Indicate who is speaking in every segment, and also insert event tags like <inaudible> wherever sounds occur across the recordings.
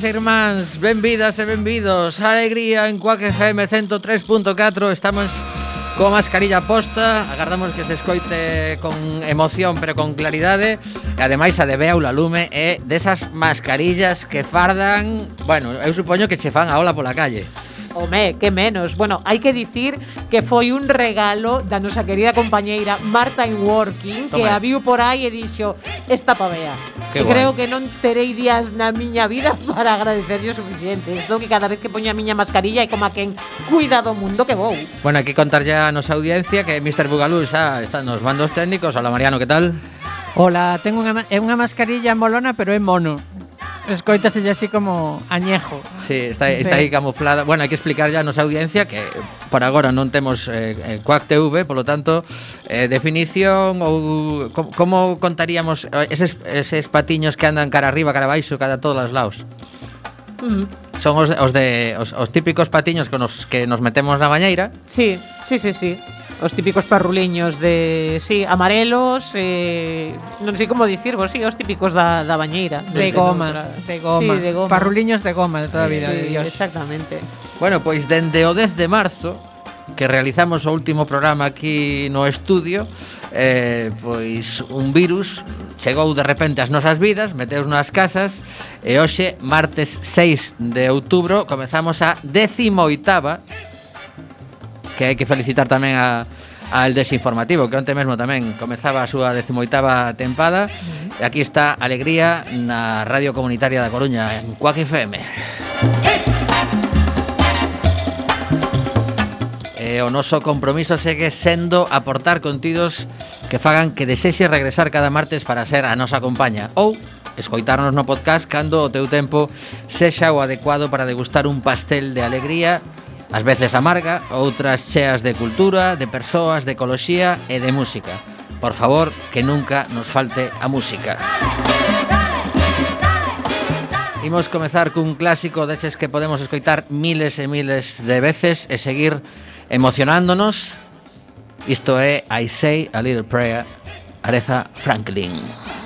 Speaker 1: irmãos e irmáns, benvidas e benvidos. A alegría en Cuac FM 103.4 Estamos con mascarilla posta. Agardamos que se escoite con emoción pero con claridade. E ademais a de Beaula lume é desas mascarillas que fardan Bueno, eu supoño que che fan a ola pola calle.
Speaker 2: Home, que menos. Bueno, hai que dicir que foi un regalo da nosa querida compañeira Marta in Working, que a viu por aí e dixo, esta pavea.
Speaker 1: Que
Speaker 2: e
Speaker 1: guai.
Speaker 2: creo que non terei días na miña vida <laughs> para agradecerlle o suficiente. Estou que cada vez que poño a miña mascarilla e como a quen cuida do mundo que vou.
Speaker 1: Bueno, aquí contar ya a nosa audiencia que Mr. Bugalú xa ah, está nos mandos técnicos. Hola Mariano, que tal?
Speaker 3: Hola, tengo unha, é eh, unha mascarilla molona, pero é mono escoitase así como añejo.
Speaker 1: Sí, está, está aí camuflada. Bueno, hai que explicar ya a nosa audiencia que por agora non temos eh, eh Quack TV, polo tanto, eh, definición ou como, como contaríamos eh, eses, eses patiños que andan cara arriba, cara baixo, cara a todos os lados?
Speaker 2: Mm.
Speaker 1: Son os, os de os, os típicos patiños que nos que nos metemos na bañeira.
Speaker 2: Sí, sí, sí, sí os típicos parruliños de, sí, amarelos, eh, non sei como dicirvos, sí, os típicos da, da bañeira.
Speaker 3: De, de goma, de goma.
Speaker 2: Sí, de goma.
Speaker 3: Parruliños de goma de toda a vida,
Speaker 2: sí, de
Speaker 3: Dios.
Speaker 2: exactamente.
Speaker 1: Bueno, pois dende o 10 de marzo, que realizamos o último programa aquí no estudio eh, pois un virus chegou de repente ás nosas vidas meteus nas casas e hoxe martes 6 de outubro comezamos a 18ª que hai que felicitar tamén a al desinformativo que onte mesmo tamén comezaba a súa 18ª tempada. E aquí está Alegría na Radio Comunitaria da Coruña en Cuac FM E o noso compromiso segue sendo aportar contidos que fagan que desexe regresar cada martes para ser a nosa compaña ou escoitarnos no podcast cando o teu tempo sexa o adecuado para degustar un pastel de alegría Ás veces amarga, outras cheas de cultura, de persoas, de ecoloxía e de música. Por favor, que nunca nos falte a música. Imos comezar cun clásico deses que podemos escoitar miles e miles de veces e seguir emocionándonos. Isto é I Say a Little Prayer, Aretha Franklin.
Speaker 4: Franklin.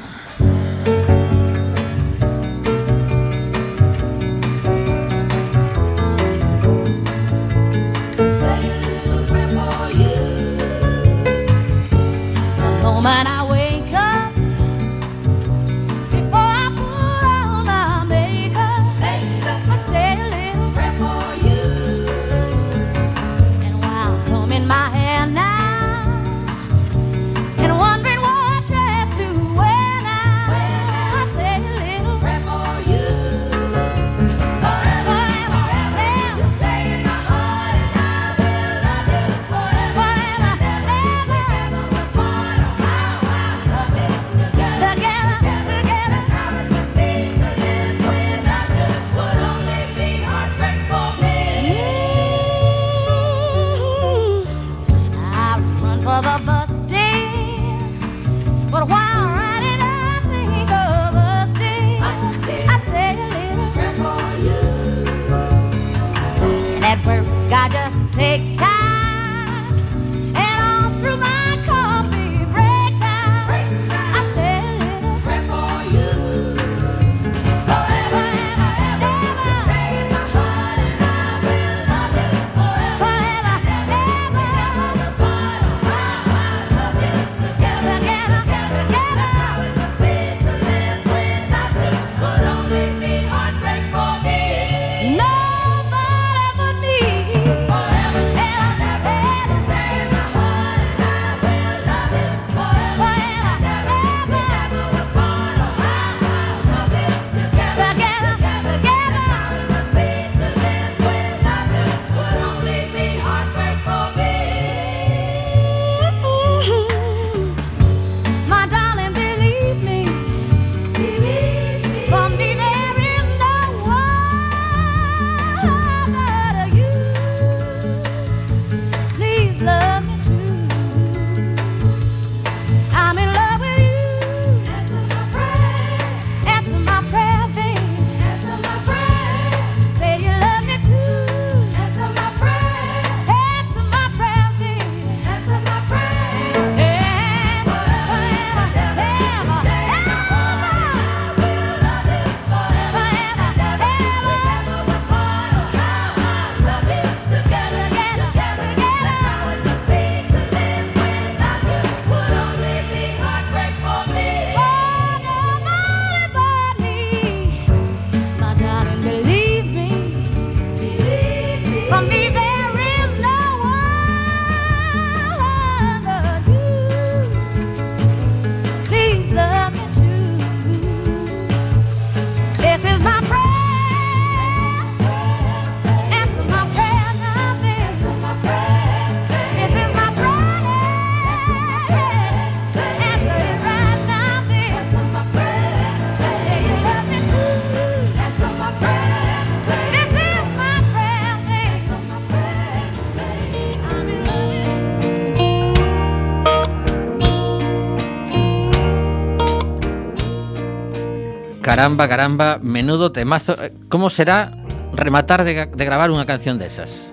Speaker 1: Caramba, caramba, menudo temazo. Eh, ¿Cómo será rematar de, de grabar unha canción desas?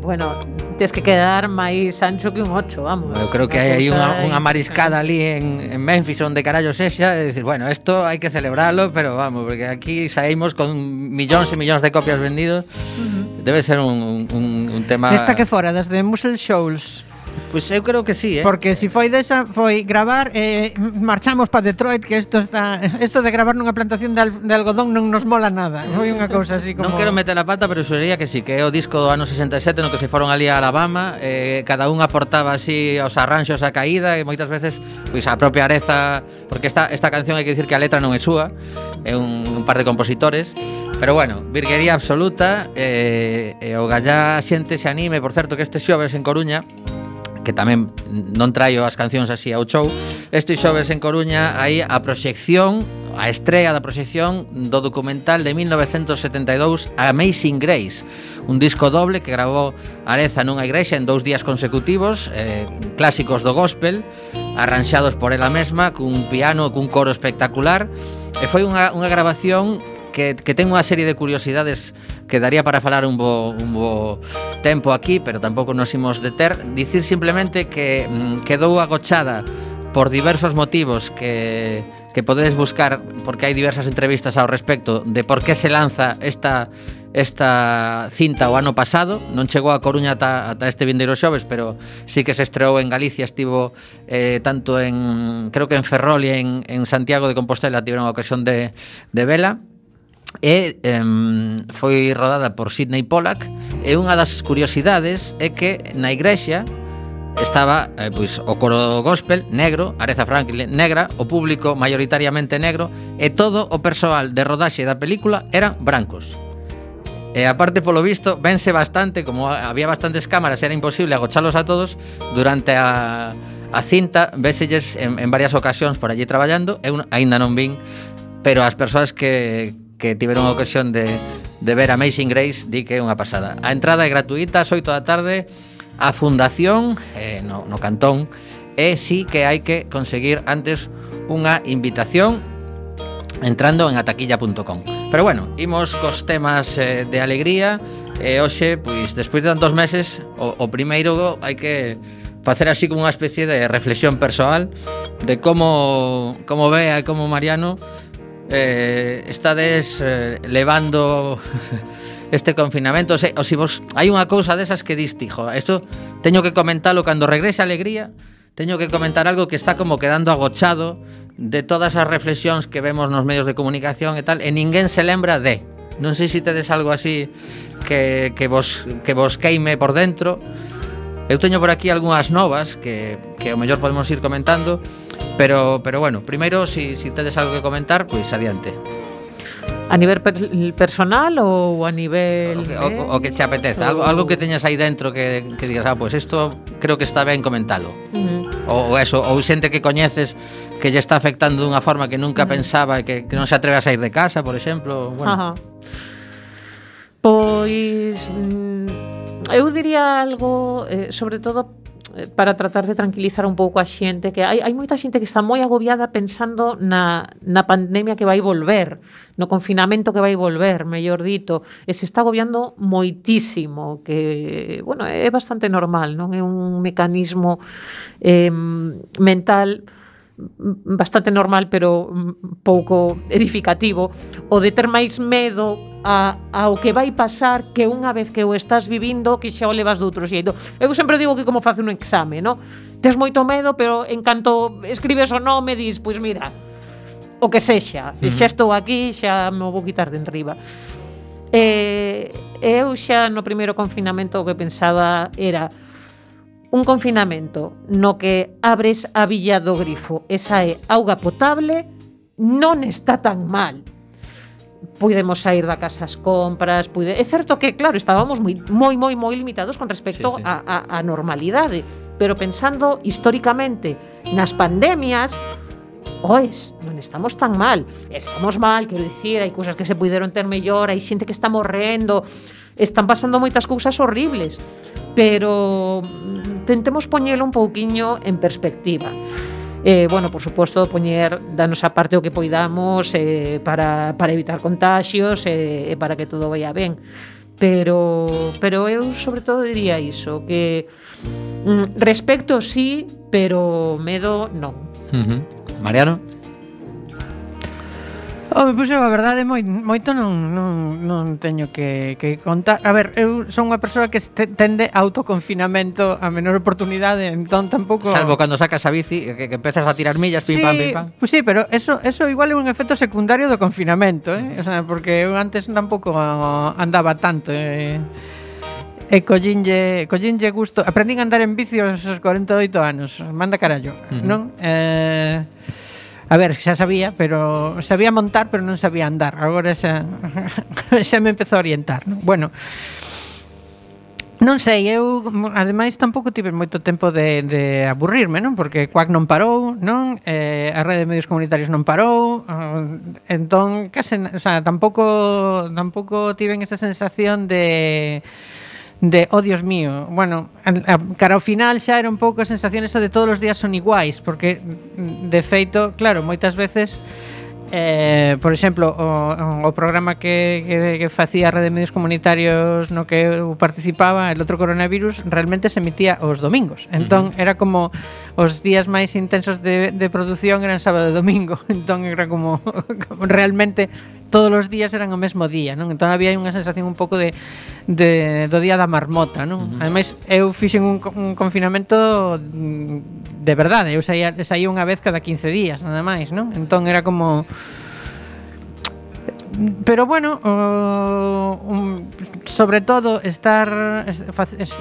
Speaker 2: Bueno, tens que quedar máis ancho que un 8, vamos.
Speaker 1: Eu creo que
Speaker 2: cousa
Speaker 1: unha, unha mariscada ali en, en Memphis onde carallo sexa e decir, bueno, esto hai que celebralo, pero vamos, porque aquí saímos con millóns e millóns de copias vendidos. Debe ser un, un, un tema...
Speaker 3: Esta que fora das de Muscle Shoals.
Speaker 1: Pois pues eu creo que sí, eh.
Speaker 3: Porque se si foi desa foi gravar eh marchamos para Detroit, que isto está isto de gravar nunha plantación de, al, de algodón non nos mola nada. Foi unha cousa así como
Speaker 1: Non quero meter a pata, pero sería que sí, que é o disco do ano 67 no que se foron ali a Alabama, eh cada un aportaba así os arranxos a caída e moitas veces pois a propia areza, porque esta esta canción hai que dicir que a letra non é súa, é un, un par de compositores, pero bueno, virguería absoluta, eh, e o gallá xente se anime, por certo que este xoves en Coruña que tamén non traio as cancións así ao show, este xoves en Coruña hai a proxección a estrela da proxección do documental de 1972 Amazing Grace, un disco doble que grabou Areza nunha igrexa en dous días consecutivos, eh, clásicos do gospel, arranxados por ela mesma, cun piano, cun coro espectacular, e foi unha, unha grabación que, que ten unha serie de curiosidades quedaría para falar un bo, un bo tempo aquí, pero tampouco nos imos deter. Dicir simplemente que mm, quedou agochada por diversos motivos que que podedes buscar porque hai diversas entrevistas ao respecto de por que se lanza esta esta cinta o ano pasado non chegou a Coruña ata, ata este vindeiro xoves pero sí que se estreou en Galicia estivo eh, tanto en creo que en Ferrol e en, en Santiago de Compostela tiveron a ocasión de, de vela e um, foi rodada por Sidney Pollack e unha das curiosidades é que na igrexa estaba eh, pois, o coro gospel negro, Areza Franklin negra, o público maioritariamente negro e todo o persoal de rodaxe da película eran brancos. E aparte, polo visto, vense bastante, como había bastantes cámaras, era imposible agocharlos a todos, durante a, a cinta, veselles en, en varias ocasións por allí traballando, eu aínda non vin pero as persoas que, que tiveron a ocasión de, de ver Amazing Grace, di que é unha pasada. A entrada é gratuita, ás 8 da tarde, a fundación eh, no, no cantón, e sí que hai que conseguir antes unha invitación entrando en ataquilla.com. Pero bueno, imos cos temas eh, de alegría, e hoxe, pois, despois de tantos meses, o, o primeiro hai que facer así como unha especie de reflexión persoal de como como vea e como Mariano eh, estades eh, levando <laughs> este confinamento, se, o si vos hai unha cousa desas que dis, tijo, isto teño que comentalo cando regrese a alegría, teño que comentar algo que está como quedando agochado de todas as reflexións que vemos nos medios de comunicación e tal, e ninguén se lembra de. Non sei se tedes algo así que, que, vos, que vos queime por dentro. Eu teño por aquí algunhas novas que, que o mellor podemos ir comentando, Pero, pero bueno, primeiro, si, si tedes algo que comentar, pois pues, adiante.
Speaker 2: A nivel per personal ou a nivel...
Speaker 1: O que, o, o que se apeteza, algo, algo que teñas aí dentro que, que digas, ah, pois pues isto creo que está ben comentalo.
Speaker 2: Uh -huh.
Speaker 1: ou, ou eso, ou xente que coñeces que lle está afectando dunha forma que nunca uh -huh. pensaba e que, que non se atreve a sair de casa, por exemplo. Bueno.
Speaker 2: Ajá. Pois... Mm, eu diría algo, eh, sobre todo para tratar de tranquilizar un pouco a xente que hai, hai moita xente que está moi agobiada pensando na, na pandemia que vai volver no confinamento que vai volver, mellor dito e se está agobiando moitísimo que, bueno, é bastante normal non é un mecanismo eh, mental mental bastante normal, pero pouco edificativo, o de ter máis medo a, ao que vai pasar que unha vez que o estás vivindo que xa o levas de outro xeito. Eu sempre digo que como facer un exame, no? Tes moito medo, pero en canto escribes o nome dis, pois mira, o que sexa,
Speaker 1: uh -huh.
Speaker 2: xa estou aquí, xa me vou quitar de enriba. Eh, eu xa no primeiro confinamento o que pensaba era un confinamento no que abres a Villa do Grifo e sae auga potable non está tan mal puidemos sair da casa as compras, puide... é certo que claro, estábamos moi moi moi moi limitados con respecto
Speaker 1: sí, sí.
Speaker 2: A, a, a normalidade, pero pensando históricamente nas pandemias, oes, non estamos tan mal. Estamos mal, quero dicir, hai cousas que se puideron ter mellor, hai xente que está morrendo, están pasando moitas cousas horribles, pero tentemos poñelo un pouquiño en perspectiva. Eh, bueno, por suposto, poñer da nosa parte o que poidamos eh, para, para evitar contagios eh, e eh, para que todo vaya ben. Pero, pero eu, sobre todo, diría iso, que mm, respecto sí, pero medo non.
Speaker 1: Uh -huh. Mariano?
Speaker 3: Home, pois eu a verdade moi, moito non, non, non teño que, que contar A ver, eu son unha persoa que tende autoconfinamento a menor oportunidade Entón tampouco...
Speaker 1: Salvo cando sacas a bici, que, que empezas a tirar millas, pim, sí, pam, pim, pam
Speaker 3: Pois sí, pero eso, eso igual é un efecto secundario do confinamento eh? o sea, Porque eu antes tampouco andaba tanto eh? E collinlle, collinlle gusto Aprendín a andar en bici aos 48 anos Manda carallo,
Speaker 1: uh -huh.
Speaker 3: non? Eh... A ver, xa sabía, pero sabía montar, pero non sabía andar. Agora xa <laughs> xa me empezou a orientar, non? Bueno, Non sei, eu ademais tampouco tive moito tempo de, de aburrirme, non? Porque Quack non parou, non? Eh, a rede de medios comunitarios non parou, eh, entón case, o sea, tampouco tampouco tiven esa sensación de de, oh Dios mío, bueno, a, a, cara ao final xa era un pouco a sensación esa de todos os días son iguais, porque de feito, claro, moitas veces Eh, por exemplo, o, o programa que, que, que facía a Rede Medios Comunitarios no que eu participaba, el outro coronavirus, realmente se emitía os domingos. Entón, uh -huh. era como os días máis intensos de, de produción eran sábado e domingo. <laughs> Entón, era como, <laughs> como realmente todos os días eran o mesmo día, non? Entón había unha sensación un pouco de, de do día da marmota, non? Uh -huh. Ademais, eu fixen un, un confinamento mm, de verdade, eu saía, saía unha vez cada 15 días, nada máis, non? Entón era como pero bueno, o, un, sobre todo estar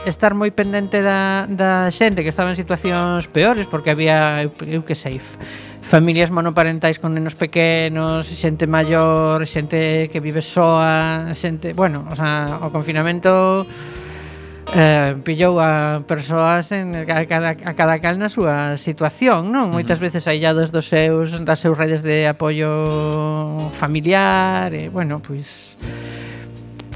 Speaker 3: estar moi pendente da, da xente que estaba en situacións peores porque había eu, eu que sei familias monoparentais con nenos pequenos, xente maior, xente que vive soa, xente, bueno, o sea, o confinamento eh, pillou a persoas en a cada, a cada cal na súa situación, non? Moitas uh -huh. veces aillados dos seus das seus redes de apoio familiar, e bueno, pois pues,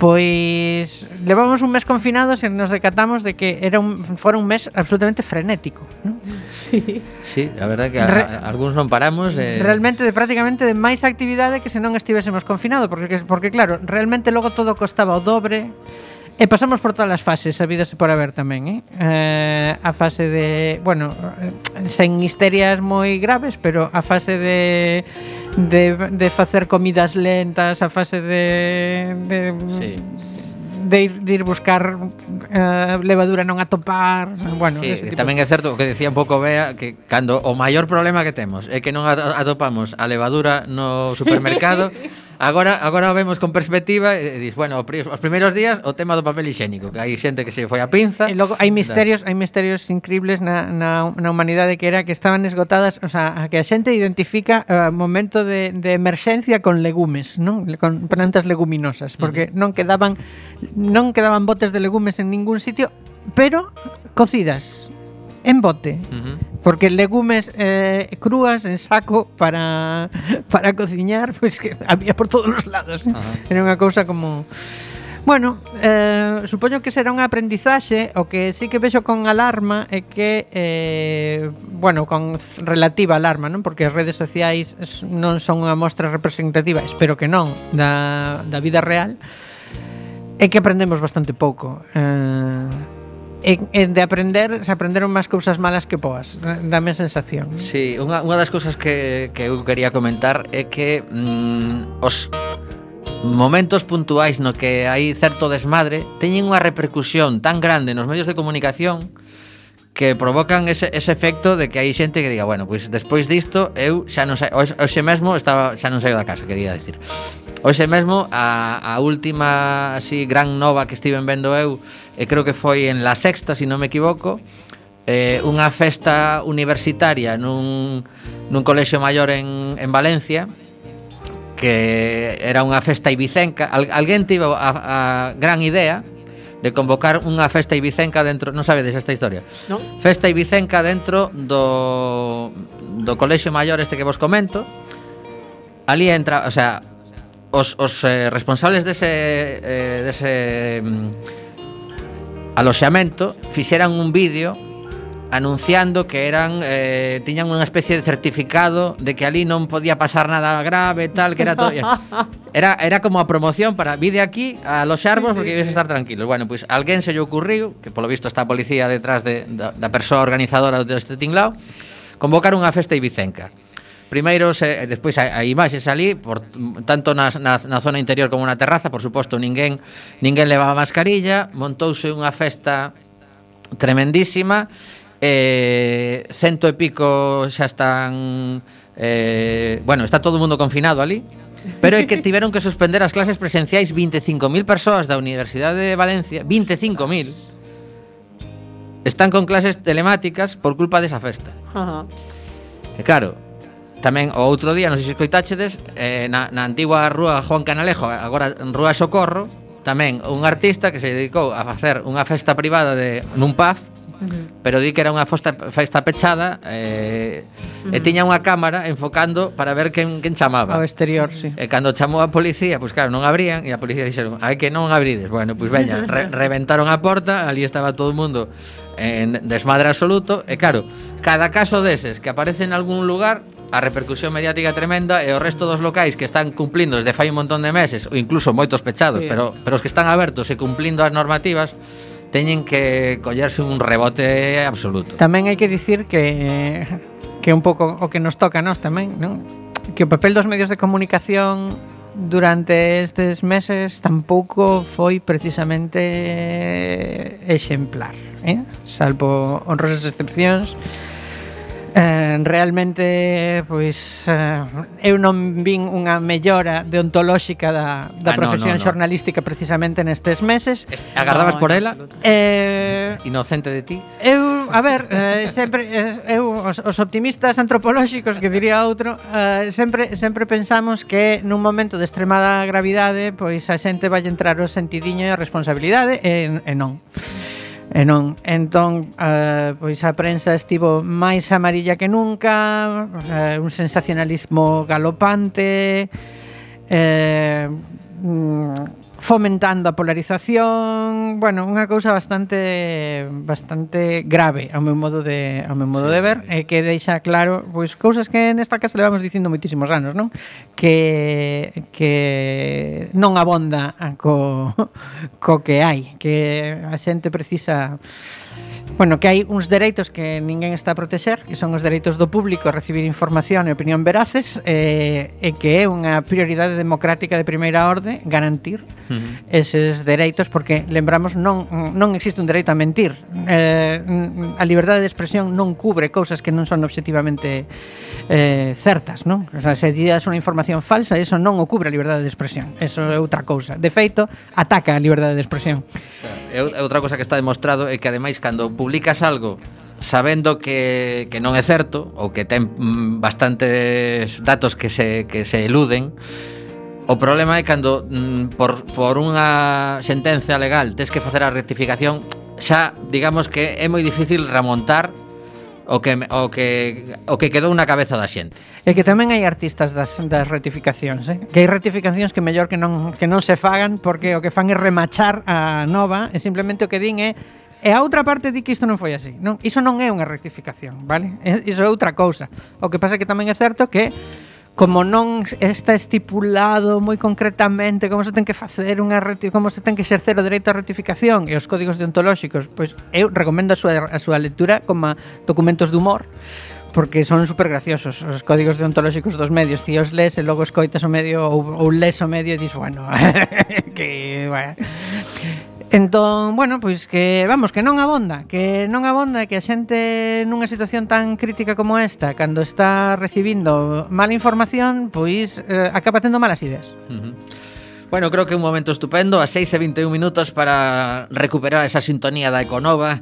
Speaker 3: Pois levamos un mes confinados e nos decatamos de que era un fora un mes absolutamente frenético, non?
Speaker 2: Sí.
Speaker 1: Sí, a verdade que a,
Speaker 3: Re,
Speaker 1: algúns non paramos eh...
Speaker 3: realmente de prácticamente de máis actividade que se non estivésemos confinados, porque porque claro, realmente logo todo costaba o dobre E pasamos por todas as fases, a vida se por haber tamén, eh? eh a fase de, bueno, sen histerias moi graves, pero a fase de de, de facer comidas lentas, a fase de de
Speaker 1: sí.
Speaker 3: De ir, de ir buscar eh, levadura non atopar bueno,
Speaker 1: sí,
Speaker 3: ese tipo
Speaker 1: tamén é certo o que decía un pouco Bea que cando o maior problema que temos é que non atopamos a levadura no supermercado <laughs> Agora agora o vemos con perspectiva e dis, bueno, os primeiros días o tema do papel higiénico, que hai xente que se foi a pinza.
Speaker 3: E logo hai misterios, hai misterios increíbles na, na, na humanidade que era que estaban esgotadas, o sea, que a xente identifica uh, momento de, de emerxencia con legumes, non? Con plantas leguminosas, porque uh -huh. non quedaban non quedaban botes de legumes en ningún sitio, pero cocidas en bote.
Speaker 1: Uh -huh.
Speaker 3: Porque legumes eh, crúas en saco para <laughs> para cociñar, pois pues, que había por todos os lados.
Speaker 1: Uh -huh.
Speaker 3: Era unha cousa como Bueno, eh, supoño que será unha aprendizaxe O que sí que vexo con alarma É que, eh, bueno, con relativa alarma non Porque as redes sociais non son unha mostra representativa Espero que non, da, da vida real É que aprendemos bastante pouco eh, en, en de aprender se aprenderon máis cousas malas que boas, dame a sensación.
Speaker 1: Sí, unha, unha das cousas que, que eu quería comentar é que mm, os momentos puntuais no que hai certo desmadre teñen unha repercusión tan grande nos medios de comunicación que provocan ese, ese efecto de que hai xente que diga, bueno, pois pues, despois disto eu xa non sa, hoxe mesmo estaba xa non saio da casa, quería decir. Hoxe mesmo a, a última así gran nova que estiven vendo eu e creo que foi en La Sexta, se si non me equivoco, eh, unha festa universitaria nun, nun colexio maior en, en Valencia que era unha festa ibicenca Al, alguén tivo a, a gran idea de convocar unha festa ibicenca dentro, non sabedes esta historia.
Speaker 2: No.
Speaker 1: Festa ibicenca dentro do do colexio maior este que vos comento. Ali entra, o sea, os os eh, responsables dese eh, dese mm, aloxamento fixeran un vídeo anunciando que eran eh, tiñan unha especie de certificado de que ali non podía pasar nada grave tal que era todo <laughs> era era como a promoción para vide aquí a los xarbos sí, sí, porque ibes a estar tranquilos bueno pois pues, alguén se lle ocurriu que polo visto está a policía detrás de, da, da persoa organizadora deste tinglao convocar unha festa ibicenca primeiros e, despois a, a imaxes ali por tanto na, na, na zona interior como na terraza, por suposto, ninguén ninguén levaba mascarilla, montouse unha festa tremendísima eh, cento e pico xa están eh, bueno, está todo o mundo confinado ali Pero é que tiveron que suspender as clases presenciais 25.000 persoas da Universidade de Valencia, 25.000, están con clases telemáticas por culpa desa festa.
Speaker 2: Uh -huh.
Speaker 1: E claro, Tamén o outro día, non sei se escoitáchedes, eh, na, na antigua rúa Juan Canalejo, agora rúa Socorro, tamén un artista que se dedicou a facer unha festa privada de nun pub, uh -huh. pero di que era unha festa, festa pechada eh, uh -huh. e tiña unha cámara enfocando para ver quen, quen chamaba
Speaker 3: ao exterior, sí.
Speaker 1: e cando chamou a policía pois claro, non abrían e a policía dixeron hai que non abrides, bueno, pois veña re, <laughs> reventaron a porta, ali estaba todo o mundo en desmadre absoluto e claro, cada caso deses que aparece en algún lugar a repercusión mediática tremenda e o resto dos locais que están cumplindo desde fai un montón de meses ou incluso moitos pechados,
Speaker 2: sí.
Speaker 1: pero pero os que están abertos e cumplindo as normativas teñen que collerse un rebote absoluto.
Speaker 3: Tamén hai que dicir que que un pouco o que nos toca a nós tamén, non? Que o papel dos medios de comunicación durante estes meses tampouco foi precisamente exemplar, eh? Salvo honrosas excepcións Eh, realmente pois eh, eu non vin unha mellora deontolóxica da, da
Speaker 1: ah,
Speaker 3: profesión
Speaker 1: no, no, no.
Speaker 3: xornalística precisamente nestes meses.
Speaker 1: Agardabas no, por ela?
Speaker 3: Eh,
Speaker 1: Inocente de ti?
Speaker 3: Eu, a ver, eh, sempre eh, eu os, os optimistas antropolóxicos que diría outro, eh, sempre sempre pensamos que nun momento de extremada gravidade, pois a xente vai entrar o sentidiño e a responsabilidade e, e non. E non, entón, eh, pois a prensa estivo máis amarilla que nunca, eh, un sensacionalismo galopante, eh, mm, fomentando a polarización, bueno, unha cousa bastante bastante grave ao meu modo de ao meu modo
Speaker 1: sí,
Speaker 3: de ver, e eh, que deixa claro pois cousas que nesta casa levamos dicindo moitísimos anos, non? Que que non abonda co co que hai, que a xente precisa Bueno, que hai uns dereitos que ninguén está a protexer, que son os dereitos do público a recibir información e opinión veraces, eh, e que é unha prioridade democrática de primeira orde garantir uh -huh. eses dereitos, porque, lembramos, non, non existe un dereito a mentir. Eh, a liberdade de expresión non cubre cousas que non son objetivamente eh, certas, non? O sea, se días unha información falsa, eso non o cubre a liberdade de expresión. Eso é outra cousa. De feito, ataca a liberdade de expresión.
Speaker 1: É outra cousa que está demostrado é que, ademais, cando publicas algo sabendo que, que non é certo ou que ten mm, bastantes datos que se, que se eluden O problema é cando mm, por, por unha sentenza legal tes que facer a rectificación xa digamos que é moi difícil remontar o que o que o que quedou na cabeza da xente.
Speaker 3: E que tamén hai artistas das das rectificacións, eh? Que hai rectificacións que mellor que non que non se fagan porque o que fan é remachar a nova e simplemente o que din é E a outra parte di que isto non foi así. Non, iso non é unha rectificación, vale? Iso é outra cousa. O que pasa é que tamén é certo que como non está estipulado moi concretamente como se ten que facer unha como se ten que exercer o dereito á rectificación e os códigos deontolóxicos, pois eu recomendo a súa, a súa lectura como documentos de humor porque son super graciosos os códigos deontolóxicos dos medios ti os lees e logo escoitas o medio ou, ou lees o medio e dis, bueno <laughs> que, bueno Entón, bueno, pois que vamos, que non abonda, que non abonda que a xente nunha situación tan crítica como esta, cando está recibindo mala información, pois eh, acaba tendo malas ideas.
Speaker 1: Uh -huh. Bueno, creo que un momento estupendo, a 6 e 21 minutos para recuperar esa sintonía da Econova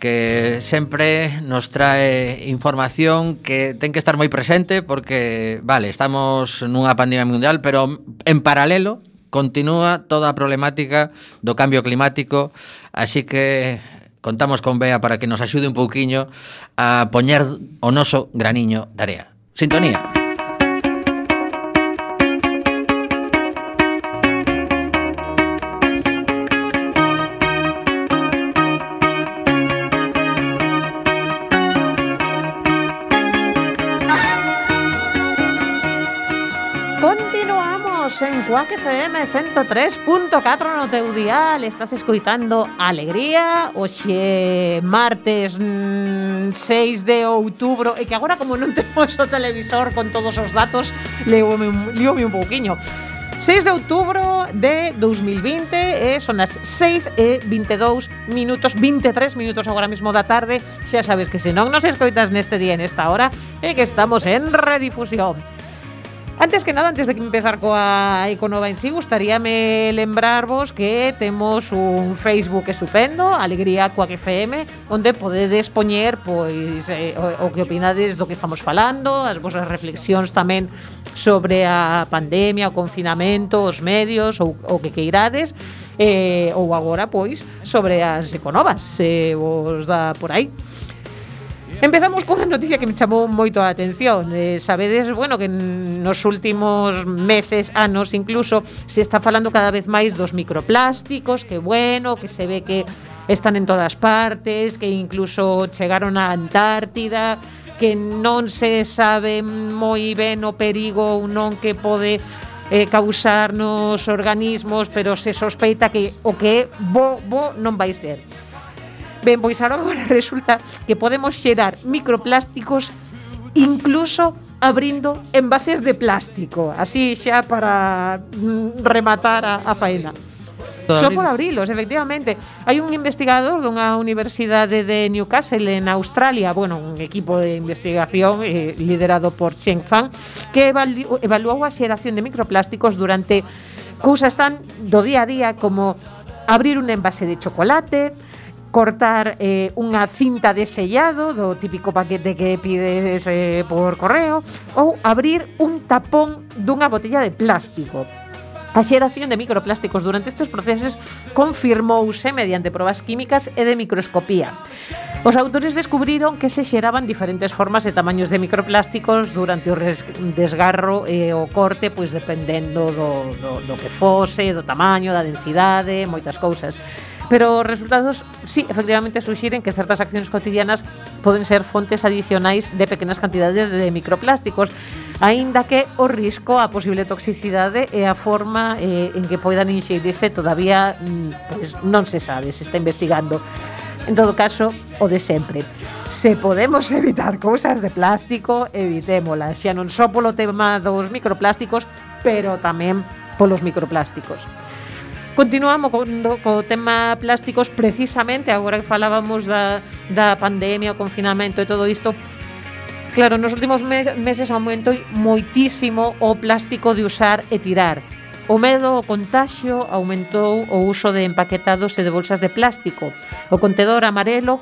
Speaker 1: que sempre nos trae información que ten que estar moi presente porque, vale, estamos nunha pandemia mundial, pero en paralelo Continúa toda a problemática do cambio climático, así que contamos con Bea para que nos axude un pouquiño a poñer o noso graniño de area. Sintonía.
Speaker 2: Sintonía. Cuac FM 103.4 no teu dial. Estás escoitando Alegría. Oxe martes mmm, 6 de outubro. E que agora como non <laughs> temos o televisor con todos os datos Leoume un, un pouquiño. 6 de outubro de 2020 eh, son as 6 e 22 minutos, 23 minutos agora mesmo da tarde. Xa sabes que se non nos escoitas neste día en esta hora, é eh, que estamos en redifusión. Antes que nada, antes de empezar coa Econova en sí, gustaríame lembrarvos que temos un Facebook estupendo, Alegría Coac FM, onde podedes poñer pois eh, o, o que opinades do que estamos falando, as vosas reflexións tamén sobre a pandemia, o confinamento, os medios, ou o que queirades, eh, ou agora, pois, sobre as Econovas, se eh, vos dá por aí. Empezamos cunha noticia que me chamou moito a atención. Eh, sabedes, bueno, que nos últimos meses, anos incluso, se está falando cada vez máis dos microplásticos, que bueno, que se ve que están en todas partes, que incluso chegaron á Antártida, que non se sabe moi ben o perigo ou non que pode eh, causar nos organismos, pero se sospeita que o que é bo, bo non vai ser. Ben, pois agora resulta que podemos xerar microplásticos incluso abrindo envases de plástico, así xa para mm, rematar a, a faena.
Speaker 1: Todo
Speaker 2: Só
Speaker 1: abrindo.
Speaker 2: por abrilos, efectivamente. Hai un investigador dunha universidade de Newcastle en Australia, bueno, un equipo de investigación eh, liderado por Cheng Fan, que evalu evaluou a xeración de microplásticos durante cousas tan do día a día como abrir un envase de chocolate, cortar eh, unha cinta de sellado do típico paquete que pides eh, por correo ou abrir un tapón dunha botella de plástico. A xeración de microplásticos durante estes procesos confirmouse mediante probas químicas e de microscopía. Os autores descubriron que se xeraban diferentes formas e tamaños de microplásticos durante o desgarro e o corte, pois dependendo do, do, do que fose, do tamaño, da densidade, moitas cousas. Pero os resultados sí, efectivamente, suxiren que certas accións cotidianas poden ser fontes adicionais de pequenas cantidades de microplásticos, aínda que o risco a posible toxicidade e a forma eh, en que poidan inxerirse todavía pues, non se sabe, se está investigando. En todo caso, o de sempre. Se podemos evitar cousas de plástico, evitémolas, xa non só polo tema dos microplásticos, pero tamén polos microplásticos. Continuamos con, co tema plásticos precisamente agora que falábamos da, da pandemia, o confinamento e todo isto Claro, nos últimos meses aumentou moitísimo o plástico de usar e tirar. O medo ao contagio aumentou o uso de empaquetados e de bolsas de plástico. O contedor amarelo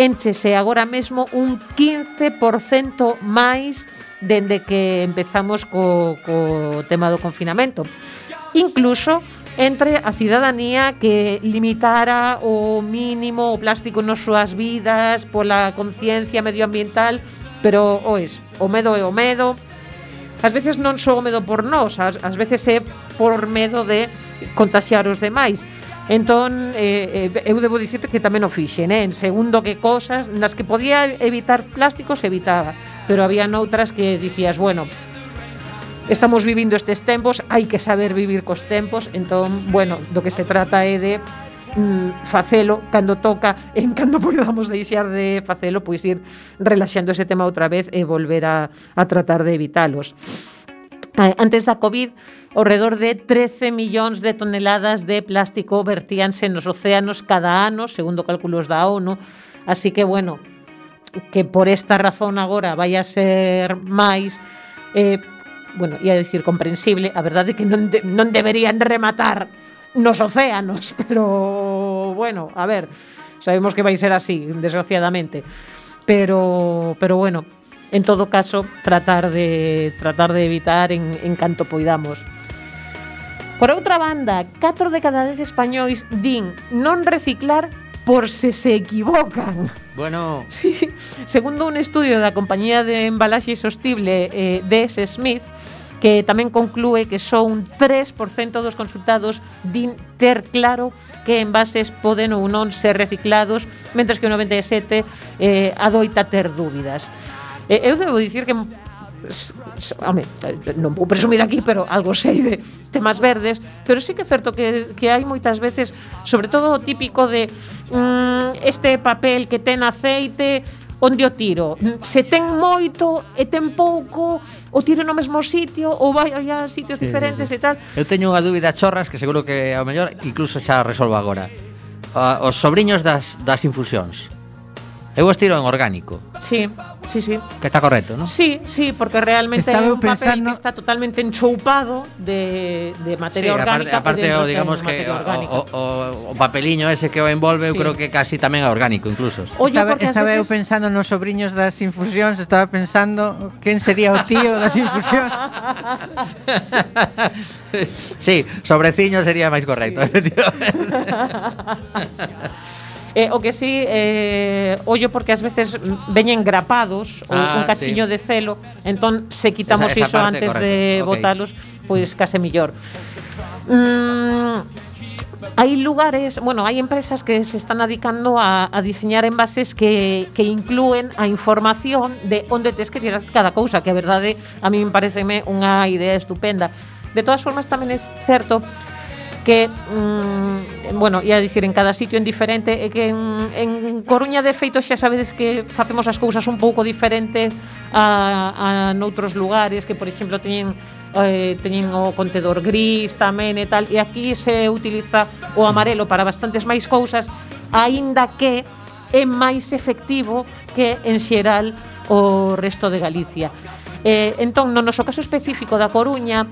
Speaker 2: enchese agora mesmo un 15% máis dende que empezamos co, co tema do confinamento. Incluso entre a cidadanía que limitara o mínimo o plástico nas súas vidas pola conciencia medioambiental, pero oes, o medo é o medo. Ás veces non só o medo por nós, ás, ás veces é por medo de contaxiar os demais. Entón, eh, eh eu debo dicirte que tamén o fixen, eh? en segundo que cosas nas que podía evitar plásticos evitaba, pero había noutras que dicías, bueno, estamos vivindo estes tempos, hai que saber vivir cos tempos, entón, bueno, do que se trata é de mm, facelo cando toca <laughs> en cando podamos deixar de facelo pois ir relaxando ese tema outra vez e volver a, a tratar de evitalos. Ah, antes da Covid ao redor de 13 millóns de toneladas de plástico vertíanse nos océanos cada ano, segundo cálculos da ONU. Así que bueno que por esta razón agora vai a ser máis eh, bueno, ia dicir comprensible, a verdade é que non, de, non deberían rematar nos océanos, <laughs> pero bueno, a ver, sabemos que vai ser así, desgraciadamente. Pero pero bueno, en todo caso, tratar de tratar de evitar en, en canto poidamos. Por outra banda, 4 de cada 10 españois din non reciclar por se se equivocan.
Speaker 1: Bueno.
Speaker 2: Sí. Segundo un estudio da compañía de embalaxe sostible eh, DS Smith, que tamén conclúe que só un 3% dos consultados din ter claro que envases poden ou non ser reciclados, mentres que o 97 eh, adoita ter dúbidas. Eh, eu debo dicir que home, non vou presumir aquí, pero algo sei de temas verdes, pero sí que é certo que, que hai moitas veces, sobre todo o típico de mm, este papel que ten aceite, onde o tiro? Se ten moito e ten pouco, o tiro no mesmo sitio ou vai a sitios
Speaker 1: sí,
Speaker 2: diferentes
Speaker 1: sí.
Speaker 2: e tal.
Speaker 1: Eu teño unha dúbida chorras que seguro que ao mellor incluso xa resolvo agora. Uh, os sobrinhos das, das infusións. Eu os tiro en orgánico.
Speaker 2: Sí, sí, sí.
Speaker 1: Que está correcto, non?
Speaker 2: Sí, sí, porque realmente
Speaker 3: Estaba
Speaker 2: é un
Speaker 3: pensando...
Speaker 2: papel que está totalmente enchoupado de, de materia
Speaker 1: sí,
Speaker 2: orgánica.
Speaker 1: Aparte, aparte o, digamos que o, o, o, o papeliño ese que o envolve,
Speaker 2: sí.
Speaker 1: eu creo que casi tamén é orgánico incluso.
Speaker 2: Oye,
Speaker 3: estaba estaba
Speaker 2: veces...
Speaker 3: eu pensando nos sobrinhos das infusións, estaba pensando quen sería o tío das infusións. <laughs>
Speaker 1: sí, sobreciño sería máis correcto, sí. efectivamente. <laughs>
Speaker 2: Eh, o que sí, eh, ollo porque ás veces veñen grapados ou
Speaker 1: ah,
Speaker 2: un cachiño
Speaker 1: sí.
Speaker 2: de celo, entón se quitamos
Speaker 1: esa, esa
Speaker 2: iso antes
Speaker 1: correcto.
Speaker 2: de
Speaker 1: okay.
Speaker 2: botalos, pois case mellor. Mm, Hai lugares, bueno, hai empresas que se están adicando a, a diseñar envases que, que inclúen a información de onde tes que tirar cada cousa, que a verdade a mí me pareceme unha idea estupenda. De todas formas, tamén é certo que mm, bueno, ia dicir en cada sitio en diferente e que en, en Coruña de feito xa sabedes que facemos as cousas un pouco diferente a, a noutros lugares que por exemplo teñen eh, teñen o contedor gris tamén e tal e aquí se utiliza o amarelo para bastantes máis cousas aínda que é máis efectivo que en xeral o resto de Galicia. Eh, entón, no noso caso específico da Coruña,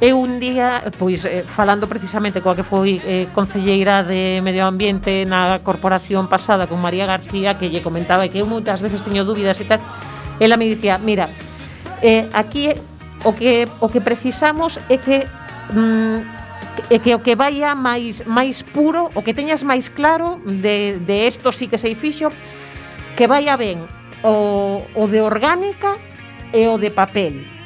Speaker 2: E un día, pois, eh, falando precisamente coa que foi eh, concelleira de Medio Ambiente na corporación pasada con María García, que lle comentaba que eu moitas veces teño dúbidas e tal, ela me dicía, mira, eh, aquí o que, o que precisamos é que mm, é que o que vaia máis máis puro, o que teñas máis claro de, de esto sí que sei fixo, que vaia ben o, o de orgánica e o de papel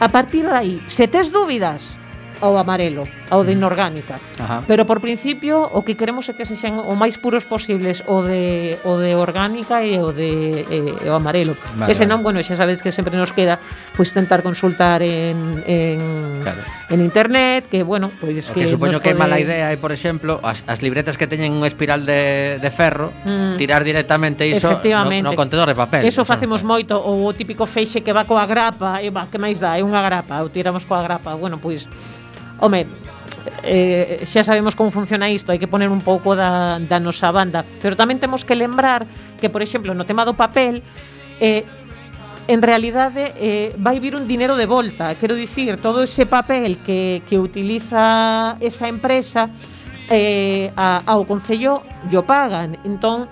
Speaker 2: A partir de aí, se tes dúbidas, ao amarelo, ao de mm. inorgánica.
Speaker 1: Ajá.
Speaker 2: Pero por principio o que queremos é que se sean o máis puros posibles o de o de orgánica e o de eh, o amarelo.
Speaker 1: Vale,
Speaker 2: Ese senón,
Speaker 1: vale.
Speaker 2: bueno, xa sabedes que sempre nos queda pois tentar consultar en en,
Speaker 1: claro.
Speaker 2: en internet, que bueno, pois
Speaker 1: pues,
Speaker 2: que,
Speaker 1: que supoño que é
Speaker 2: pode...
Speaker 1: mala idea é, por exemplo, as, as libretas que teñen unha espiral de, de ferro,
Speaker 2: mm.
Speaker 1: tirar directamente iso no, no contedor de papel.
Speaker 2: Eso facemos no. moito ou o típico feixe que va coa grapa, e va, que máis dá, é unha grapa, ou tiramos coa grapa. Bueno, pois pues, Home, eh, xa sabemos como funciona isto, hai que poner un pouco da, da nosa banda, pero tamén temos que lembrar que, por exemplo, no tema do papel, eh, en realidade eh, vai vir un dinero de volta, quero dicir, todo ese papel que, que utiliza esa empresa eh, a, ao Concello, yo pagan, entón,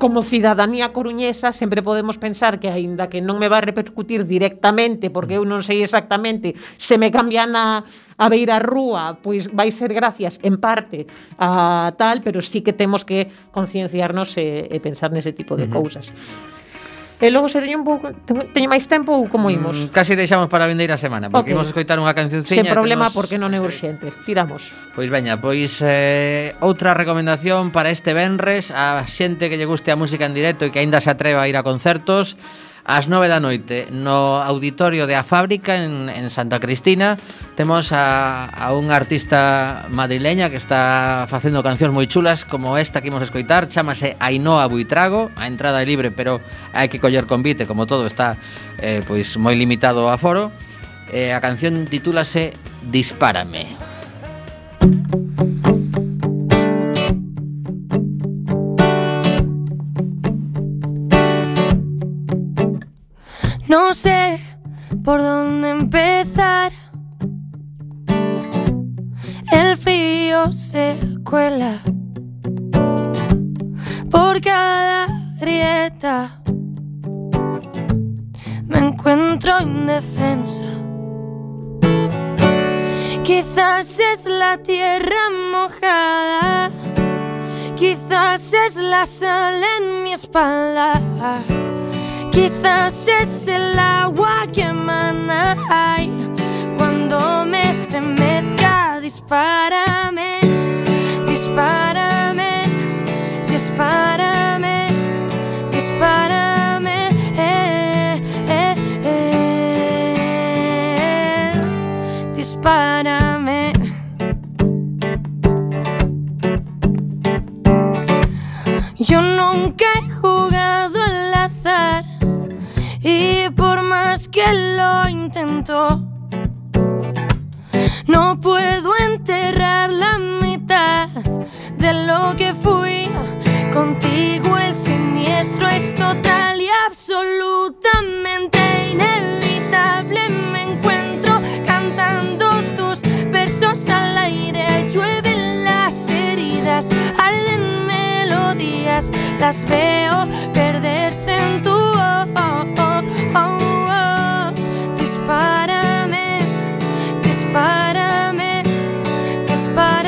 Speaker 2: como cidadanía coruñesa sempre podemos pensar que aínda que non me vai repercutir directamente porque eu non sei exactamente se me cambian a, a beira rúa pois vai ser gracias en parte a tal, pero sí que temos que concienciarnos e, e pensar nese tipo de uh -huh. cousas. E logo se teño un pouco teño máis tempo ou como mm, imos?
Speaker 1: Mm, casi deixamos para vindeira semana, porque
Speaker 2: okay.
Speaker 1: imos escoitar unha cancionciña.
Speaker 2: Sen problema
Speaker 1: temos...
Speaker 2: porque non é urxente. Tiramos.
Speaker 1: Pois veña, pois eh, outra recomendación para este venres a xente que lle guste a música en directo e que aínda se atreva a ir a concertos ás 9 da noite no auditorio de A Fábrica en, en Santa Cristina temos a, a unha artista madrileña que está facendo cancións moi chulas como esta que imos escoitar chamase Ainhoa Buitrago. A entrada é libre pero hai que coller convite como todo está eh, pois moi limitado o aforo. Eh, a canción titúlase Dispárame Dispárame.
Speaker 5: No sé por dónde empezar. El frío se cuela por cada grieta. Me encuentro indefensa. Quizás es la tierra mojada. Quizás es la sal en mi espalda. Quizás es el agua que emana ay, cuando me estremezca. Dispárame, dispárame, dispárame, dispárame. eh, eh, eh. Dispárame. Yo nunca que lo intento, no puedo enterrar la mitad de lo que fui. Contigo el siniestro es total y absolutamente inevitable. Me encuentro cantando tus versos al aire, llueven las heridas, arden melodías, las veo perderse en tu oh, oh, oh, oh. Dispárame, dispárame, dispárame.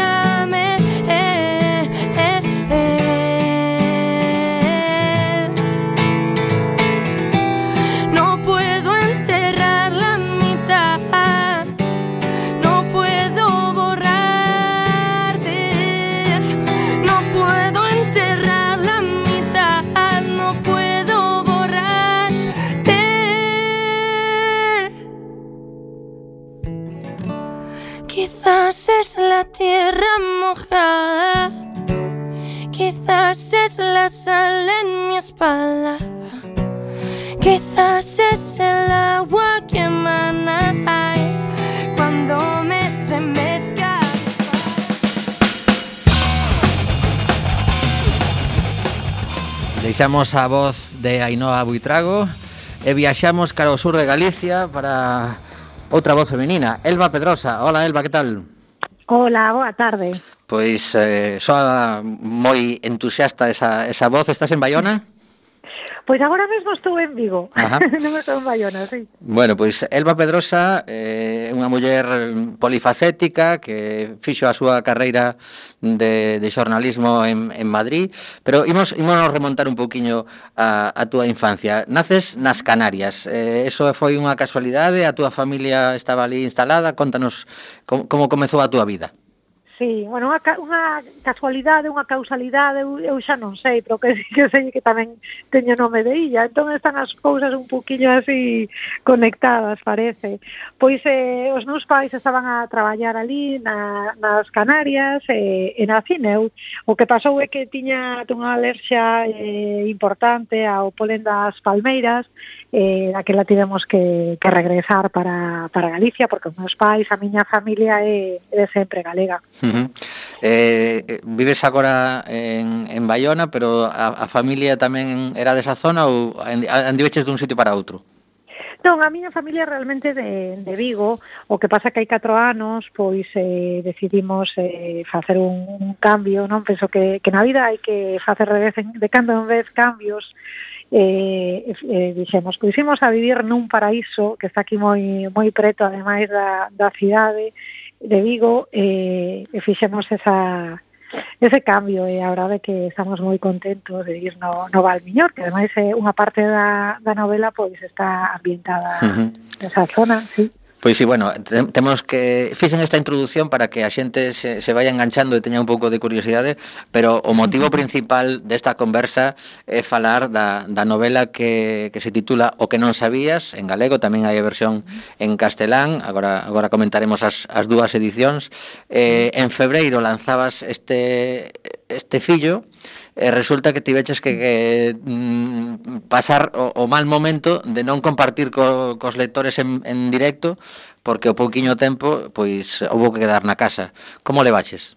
Speaker 5: Quizás es la tierra mojada, quizás es la sal en mi espalda. Quizás es el agua que emana cuando me estremezca.
Speaker 1: Deixamos a voz de Ainhoa Buitrago e viaxamos cara ao sur de Galicia para outra voz femenina, Elba Pedrosa. Hola Elba, que tal?
Speaker 6: Hola, boa tarde.
Speaker 1: Pois eh, soa moi entusiasta esa, esa voz. Estás en Bayona?
Speaker 6: Pois agora mesmo estou en Vigo, <laughs> non estou en Bayona, sí.
Speaker 1: Bueno, pois Elba Pedrosa é eh, unha muller polifacética que fixo a súa carreira de, de xornalismo en, en Madrid, pero imos, imos remontar un pouquiño a, a túa infancia. Naces nas Canarias, eh, eso foi unha casualidade, a túa familia estaba ali instalada, contanos como, como comezou a túa vida.
Speaker 6: Sí, bueno, unha, unha casualidade, unha causalidade, eu, eu xa non sei, pero que, que sei que tamén teño nome de illa. Entón están as cousas un poquillo así conectadas, parece pois eh, os meus pais estaban a traballar ali na, nas Canarias eh, e na O que pasou é que tiña unha alerxia eh, importante ao polen das palmeiras, eh, daquela tivemos que, que regresar para, para Galicia, porque os meus pais, a miña familia é, é sempre galega.
Speaker 1: Uh eh, -huh. eh, vives agora en, en Bayona, pero a, a familia tamén era desa zona ou andiveches dun sitio para outro?
Speaker 6: Non, a miña familia realmente de, de Vigo, o que pasa que hai 4 anos, pois eh, decidimos eh, facer un, un cambio, non? Penso que, que na vida hai que facer de, vez en, de cando en vez cambios, eh, eh, dixemos pois a vivir nun paraíso que está aquí moi moi preto ademais da, da cidade de Vigo eh, e fixemos esa ese cambio eh, e a verdade que estamos moi contentos de ir no, no Valmiñor, que ademais é eh, unha parte da, da novela pois está ambientada
Speaker 1: uh -huh.
Speaker 6: nesa zona, sí.
Speaker 1: Pois sí, bueno, temos que fixen esta introdución para que a xente se, se vaya enganchando e teña un pouco de curiosidade, pero o motivo principal desta conversa é falar da, da novela que, que se titula O que non sabías, en galego, tamén hai a versión en castelán, agora agora comentaremos as, as dúas edicións. Eh, en febreiro lanzabas este este fillo, e resulta que tiveches que, que mm, pasar o, o mal momento de non compartir co, cos lectores en, en directo porque o pouquiño tempo pois houve que quedar na casa. Como levaches?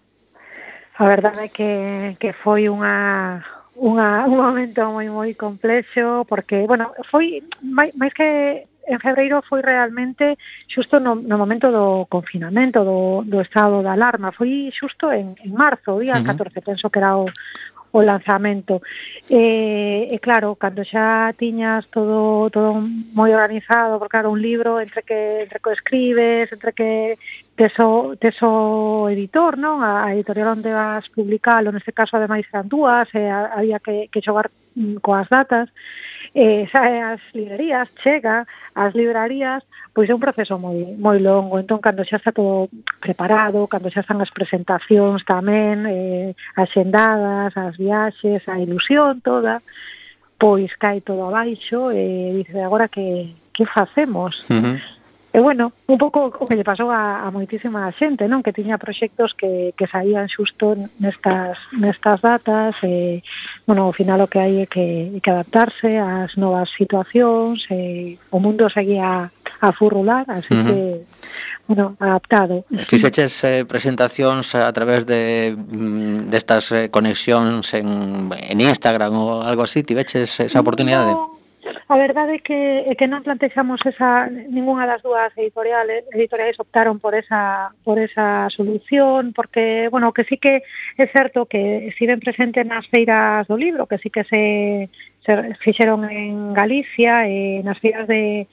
Speaker 6: A verdade é que, que foi unha, unha, un momento moi moi complexo porque, bueno, foi máis, máis que en febreiro foi realmente xusto no, no momento do confinamento, do, do estado da alarma. Foi xusto en, en marzo, o día
Speaker 1: uh -huh.
Speaker 6: 14, penso que era o, o lanzamento. E, e claro, cando xa tiñas todo todo moi organizado, porque claro, un libro entre que entre que escribes, entre que teso, teso editor, non? A, a editorial onde vas publicalo, neste caso ademais eran dúas, e a, había que, que xogar mm, coas datas, e xa as librerías, chega, as librarías, pois é un proceso moi moi longo, entón cando xa está todo preparado, cando xa están as presentacións tamén eh, axendadas, as viaxes, a ilusión toda, pois cae todo abaixo e dice agora que que facemos?
Speaker 1: Uh -huh.
Speaker 6: E bueno, un pouco o que lle pasou a, a moitísima xente, non? Que tiña proxectos que, que saían xusto nestas, nestas datas e, bueno, ao final o que hai é que, é que adaptarse ás novas situacións e o mundo seguía a furrular, así
Speaker 1: uh -huh.
Speaker 6: que bueno, adaptado.
Speaker 1: Fixeches eh, presentacións a través de mm, destas de eh, conexións en, en Instagram ou algo así, tiveches esa oportunidade?
Speaker 6: No, a verdade é que, é que non plantexamos esa ningunha das dúas editoriales, editoriais optaron por esa por esa solución porque, bueno, que sí que é certo que si ven presente nas feiras do libro, que sí que se se fixeron en Galicia e nas feiras de,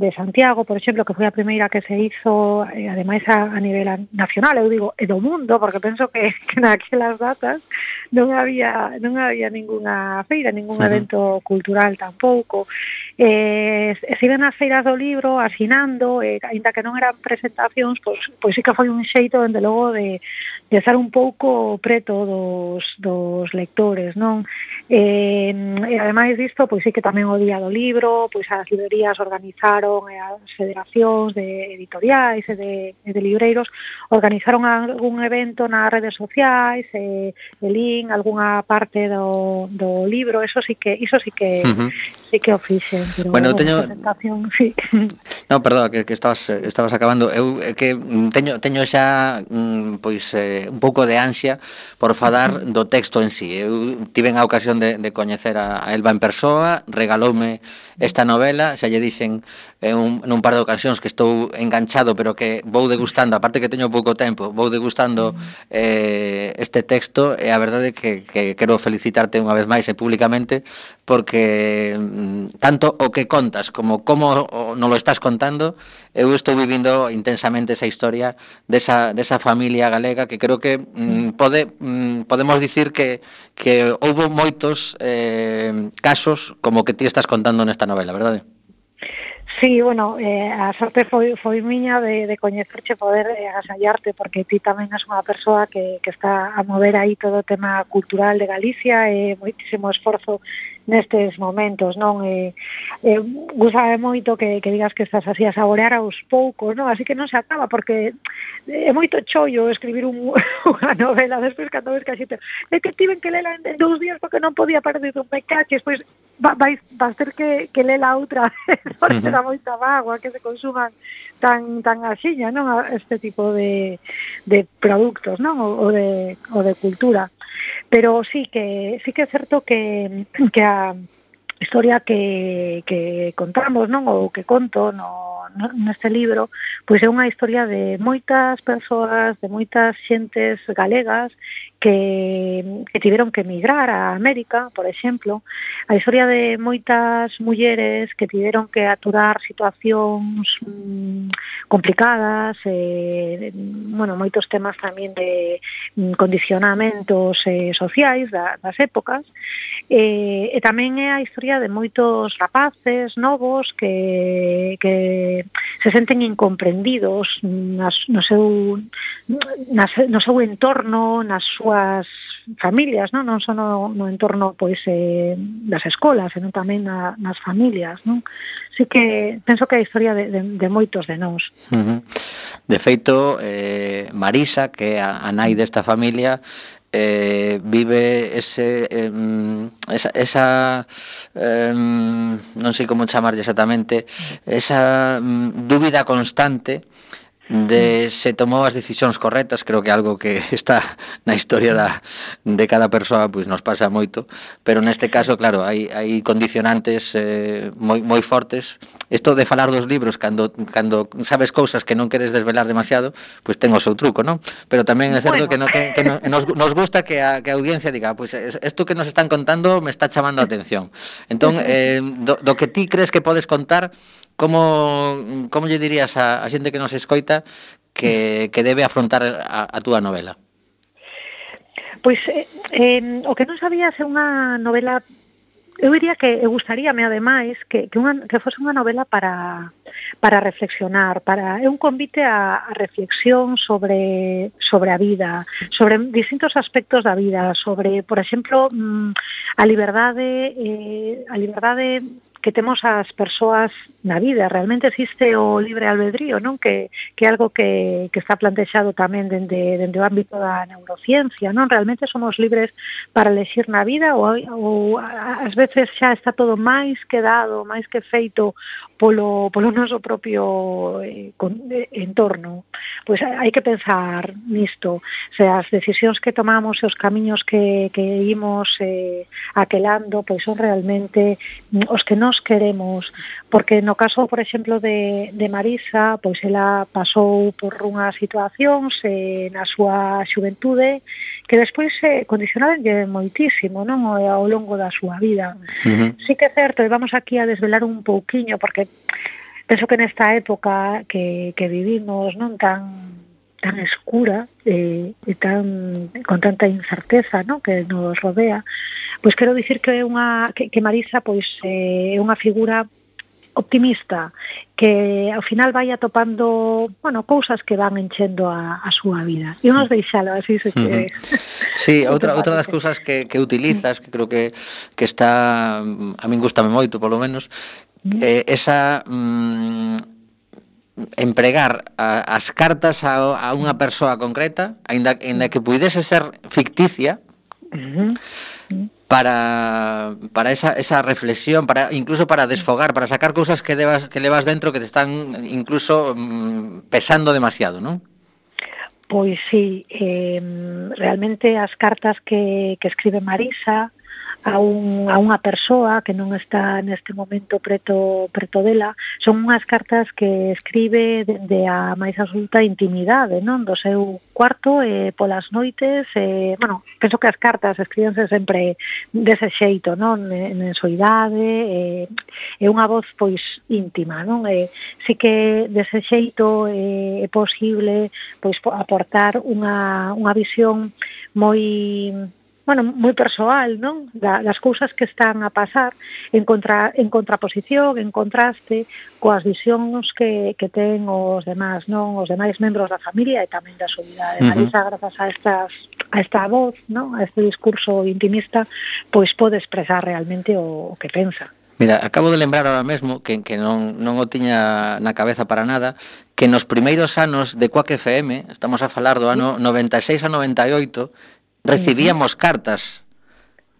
Speaker 6: de Santiago, por exemplo, que foi a primeira que se hizo, eh, ademais a, a nivel nacional, eu digo, e do mundo, porque penso que, <laughs> que naquelas datas non había non había ningunha feira, ningún
Speaker 1: uh -huh.
Speaker 6: evento cultural tampouco. Eh, se iban as feiras do libro asinando, eh, ainda que non eran presentacións, pois, pois sí que foi un xeito, dende logo, de, de estar un pouco preto dos, dos lectores, non? Eh, e ademais disto, pois sí que tamén o Día do Libro, pois as librerías organizaron Federación e as federacións de editoriais e de, e de libreiros organizaron algún evento nas redes sociais e, e lin algunha parte do, do libro, eso sí que iso sí que
Speaker 1: uh -huh
Speaker 6: sí que o fixen, pero
Speaker 1: bueno, teño...
Speaker 6: presentación, sí. <laughs>
Speaker 1: No, perdón, que, que estabas, eh, estabas acabando. Eu eh, que mm, teño, teño xa mm, pois eh, un pouco de ansia por falar do texto en sí. Eu tiven a ocasión de, de coñecer a Elba en persoa, regaloume esta novela, xa lle dixen en un, nun par de ocasións que estou enganchado, pero que vou degustando, aparte que teño pouco tempo, vou degustando eh, este texto e a verdade que, que quero felicitarte unha vez máis e públicamente porque Mm, tanto o que contas como como non lo estás contando, eu estou vivindo intensamente esa historia desa, desa familia galega que creo que mm, mm, pode, mm, podemos dicir que, que houbo moitos eh, casos como que ti estás contando nesta novela, verdade?
Speaker 6: Sí, bueno, eh, a sorte foi, foi miña de, de coñecerche poder eh, agasallarte porque ti tamén és unha persoa que, que está a mover aí todo o tema cultural de Galicia e eh, moitísimo esforzo nestes momentos, non? E, e gustame moito que, que digas que estás así a saborear aos poucos, non? Así que non se acaba, porque é moito chollo escribir un, <laughs> unha novela despois cando ves que a xente é que tiven que lela en, en dous días porque non podía perder un mecaches, pois vais, vais ter que, que lela outra vez, <laughs> porque
Speaker 1: uh
Speaker 6: -huh. moita magua que se consuman tan tan axiña, non? Este tipo de, de produtos, non? O, o, de, o de cultura. Pero sí que sí que é certo que, que a historia que, que contamos, non? Ou que conto no, no, neste libro, pois é unha historia de moitas persoas, de moitas xentes galegas que, que tiveron que emigrar a América, por exemplo, a historia de moitas mulleres que tiveron que aturar situacións mm, complicadas, eh, bueno, moitos temas tamén de mm, condicionamentos eh, sociais da, das épocas, E, e tamén é a historia de moitos rapaces novos que, que se senten incomprendidos nas, no, seu, nas, no seu entorno, nas súas familias, non, non só no, no entorno pois, eh, das escolas, senón tamén na, nas familias. Non? Así que penso que é a historia de, de, de moitos de nós.
Speaker 1: Uh -huh. De feito, eh, Marisa, que é a, a nai desta familia, eh, vive ese eh, esa, esa eh, non sei como chamarlle exactamente esa mm, dúbida constante de se tomou as decisións correctas, creo que algo que <laughs> está na historia da, de cada persoa pois nos pasa moito, pero neste caso, claro, hai, hai condicionantes eh, moi, moi fortes. Isto de falar dos libros, cando, cando sabes cousas que non queres desvelar demasiado, pois ten o seu truco, non? Pero tamén é certo
Speaker 6: bueno.
Speaker 1: que, no, que, que nos, nos gusta que a, que a audiencia diga, ah, pois isto que nos están contando me está chamando a atención. Entón, eh, do, do que ti crees que podes contar, Como, como lle dirías a, a xente que nos escoita que, que debe afrontar a, a túa novela?
Speaker 6: Pois eh, eh, o que non sabía é unha novela Eu diría que eu gustaríame ademais que que unha que fose unha novela para para reflexionar, para é un convite a, a reflexión sobre sobre a vida, sobre distintos aspectos da vida, sobre, por exemplo, mm, a liberdade, eh, a liberdade que temos as persoas na vida. Realmente existe o libre albedrío, non? Que, que é algo que, que está plantexado tamén dende, dende o ámbito da neurociencia, non? Realmente somos libres para elegir na vida ou, ou ás veces xa está todo máis que dado, máis que feito polo, polo noso propio eh, con, eh, entorno. Pois hai que pensar nisto, se as decisións que tomamos e os camiños que, que imos eh, aquelando, pois son realmente mm, os que nos queremos, porque no caso, por exemplo, de, de Marisa, pois ela pasou por unha situación eh, na súa xuventude que despois se eh, condicionaronlle moitísimo non ao longo da súa vida.
Speaker 1: Uh -huh.
Speaker 6: Sí que é certo, e vamos aquí a desvelar un pouquiño, porque penso que nesta época que, que vivimos non tan tan escura eh, e tan con tanta incerteza ¿no? que nos rodea, pois quero dicir que é unha que, que Marisa pois eh, é unha figura optimista, que ao final vai atopando, bueno, cousas que van enchendo a, a súa vida. E unos deixalo, así se que...
Speaker 1: Sí, <laughs> outra, outra das cousas que, que utilizas, que creo que, que está, a min gustame moito, polo menos, eh, esa... Mm, empregar a, as cartas a, a unha persoa concreta, aínda aínda que puidese ser ficticia,
Speaker 6: Uh -huh
Speaker 1: para, para esa, esa reflexión, para incluso para desfogar, para sacar cousas que, debas, que levas dentro que te están incluso mm, pesando demasiado, non?
Speaker 6: Pois sí, eh, realmente as cartas que, que escribe Marisa a, un, a unha persoa que non está neste momento preto, preto dela, son unhas cartas que escribe dende a máis absoluta intimidade, non? Do seu cuarto, eh, polas noites, eh, bueno, penso que as cartas escríbanse sempre dese xeito, non? En, en soidade, eh, é unha voz pois íntima, non? Eh, si que dese xeito eh, é posible pois aportar unha, unha visión moi bueno, moi persoal, non? Da, das cousas que están a pasar en, contra, en contraposición, en contraste coas visións que, que ten os demás, non? Os demais membros da familia e tamén da sociedade. Uh -huh. Marisa, grazas a estas a esta voz, non? A este discurso intimista, pois pode expresar realmente o, o que pensa.
Speaker 1: Mira, acabo de lembrar ahora mesmo que, que non, non o tiña na cabeza para nada que nos primeiros anos de Quack FM, estamos a falar do ano 96 a 98, recibíamos cartas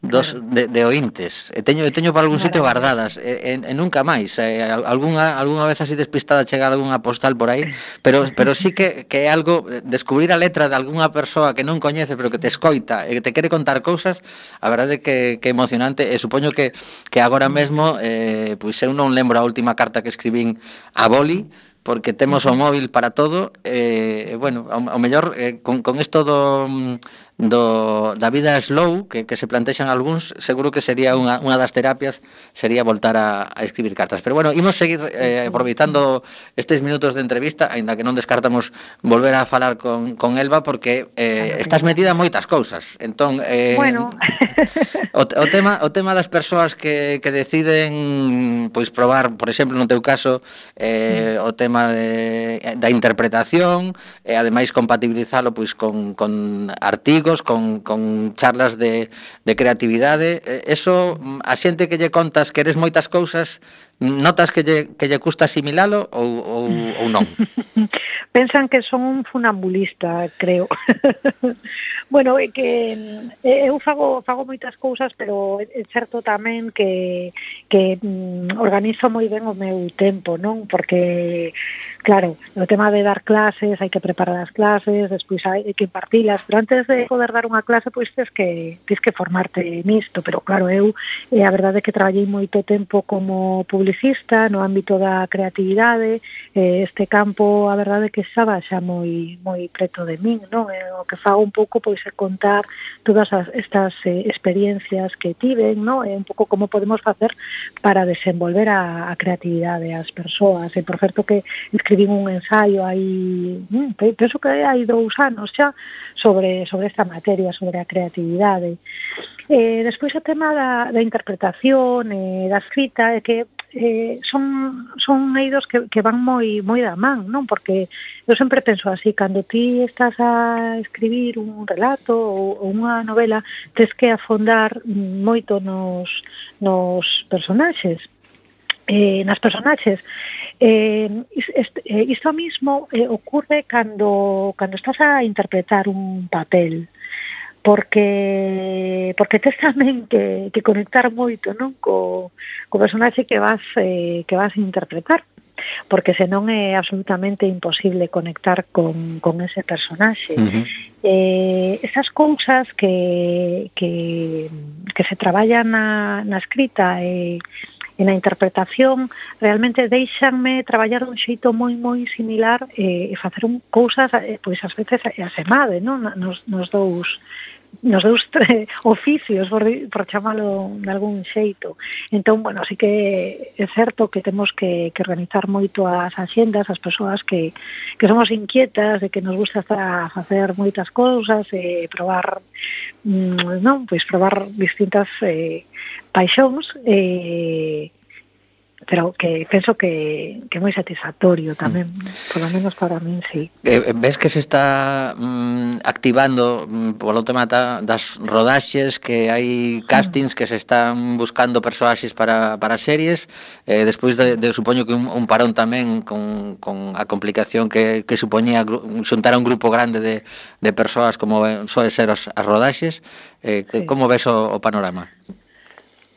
Speaker 1: dos de, de ointes. E teño e teño para algún sitio guardadas e, e, e nunca máis. E, algunha algunha vez así despistada chega algunha postal por aí pero pero sí que que é algo descubrir a letra de algunha persoa que non coñece pero que te escoita e que te quere contar cousas a verdade que que emocionante. E supoño que que agora mesmo eh, pois eu non lembro a última carta que escribín a Boli porque temos o móvil para todo eh, e, eh, bueno, ao, ao mellor eh, con, con isto do mm, do, da vida slow que, que se plantexan algúns, seguro que sería unha, unha das terapias sería voltar a, a escribir cartas. Pero bueno, imos seguir eh, aproveitando estes minutos de entrevista, aínda que non descartamos volver a falar con, con Elba, porque eh, estás metida en moitas cousas. Entón, eh,
Speaker 6: bueno. <laughs>
Speaker 1: o, o, tema, o tema das persoas que, que deciden pois probar, por exemplo, no teu caso, eh, mm. o tema de, da interpretación, e eh, ademais compatibilizalo pois, con, con artigos, con, con charlas de, de creatividade. Eso, a xente que lle contas que eres moitas cousas, Notas que lle, que lle custa asimilalo ou, ou, ou non? <laughs>
Speaker 6: Pensan que son un funambulista, creo. <laughs> bueno, é que eh, eu fago, fago moitas cousas, pero é certo tamén que, que mm, organizo moi ben o meu tempo, non? Porque, claro, o tema de dar clases, hai que preparar as clases, despois hai que impartilas, pero antes de poder dar unha clase, pois tens que, tens que formarte nisto, pero claro, eu, eh, a verdade é que traballei moito tempo como publicista publicista no ámbito da creatividade, eh, este campo a verdade que estaba xa moi moi preto de min, non? Eh, o que fago un pouco pois é contar todas as, estas eh, experiencias que tiven, non? É eh, un pouco como podemos facer para desenvolver a, a creatividade ás persoas. E por certo que escribín un ensaio aí, mm, penso que hai dous anos xa sobre sobre esta materia, sobre a creatividade. Eh, despois o tema da, da interpretación e eh, da escrita é que eh, son, son eidos que, que van moi moi da man, non? Porque eu sempre penso así, cando ti estás a escribir un relato ou, ou unha novela, tens que afondar moito nos, nos personaxes, eh, nas personaxes. Eh, eh isto mismo eh, ocurre cando, cando estás a interpretar un papel, porque porque tes tamén que, que conectar moito non co, co personaxe que vas eh, que vas a interpretar porque senón é absolutamente imposible conectar con, con ese personaxe.
Speaker 1: Uh -huh.
Speaker 6: eh, esas cousas que, que, que se traballan na, na escrita e eh, e na interpretación realmente deixanme traballar dun xeito moi moi similar eh, e facer un cousas eh, pois ás veces asemade non? Nos, nos dous nos dous tre, oficios, por, por chamalo de algún xeito. Entón, bueno, así que é certo que temos que, que organizar moito as axendas, as persoas que, que somos inquietas, de que nos gusta estar a facer moitas cousas, e probar, mm, non, pois probar distintas eh, paixóns, eh, pero que penso que, que moi satisfactorio hmm. tamén, mm. polo menos para min, sí.
Speaker 1: Eh, eh, ves que se está mm, activando mm, polo tema ta, das rodaxes, que hai castings que se están buscando persoaxes para, para series, eh, despois de, de supoño que un, un parón tamén con, con a complicación que, que supoñía xuntar a un grupo grande de, de persoas como eh, soe ser as, as rodaxes, eh,
Speaker 6: sí.
Speaker 1: como ves o, o panorama?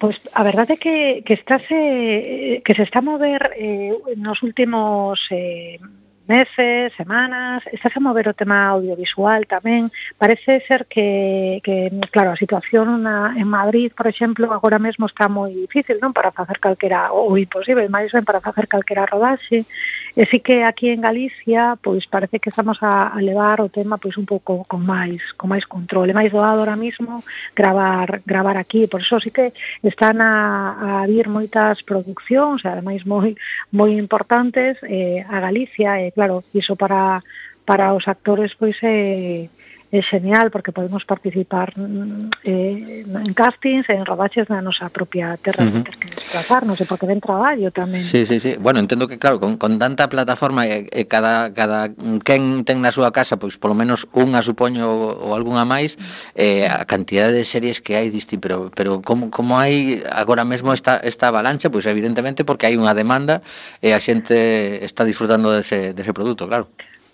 Speaker 6: Pois a verdade é que, que eh, que se está mover eh, nos últimos eh, meses, semanas, estás a mover o tema audiovisual tamén. Parece ser que, que claro, a situación na, en Madrid, por exemplo, agora mesmo está moi difícil, non? Para facer calquera, ou imposible, máis ben para facer calquera rodaxe. E sí que aquí en Galicia, pois parece que estamos a, a levar o tema pois un pouco con máis, con máis control. É máis doado ahora mismo gravar gravar aquí, por eso sí que están a, a vir moitas produccións, ademais moi moi importantes eh, a Galicia e claro, iso para para os actores pois é eh, é genial porque podemos participar mm, eh, en castings, en rodaxes na nosa propia terra, uh -huh. que desplazarnos e porque ven traballo tamén.
Speaker 1: Sí, sí, sí. Bueno, entendo que claro, con, con tanta plataforma e, e cada cada quen ten na súa casa, pois polo menos unha supoño ou algunha máis, eh, a cantidade de series que hai disti, pero pero como como hai agora mesmo esta esta avalancha, pois evidentemente porque hai unha demanda e a xente está disfrutando dese dese produto, claro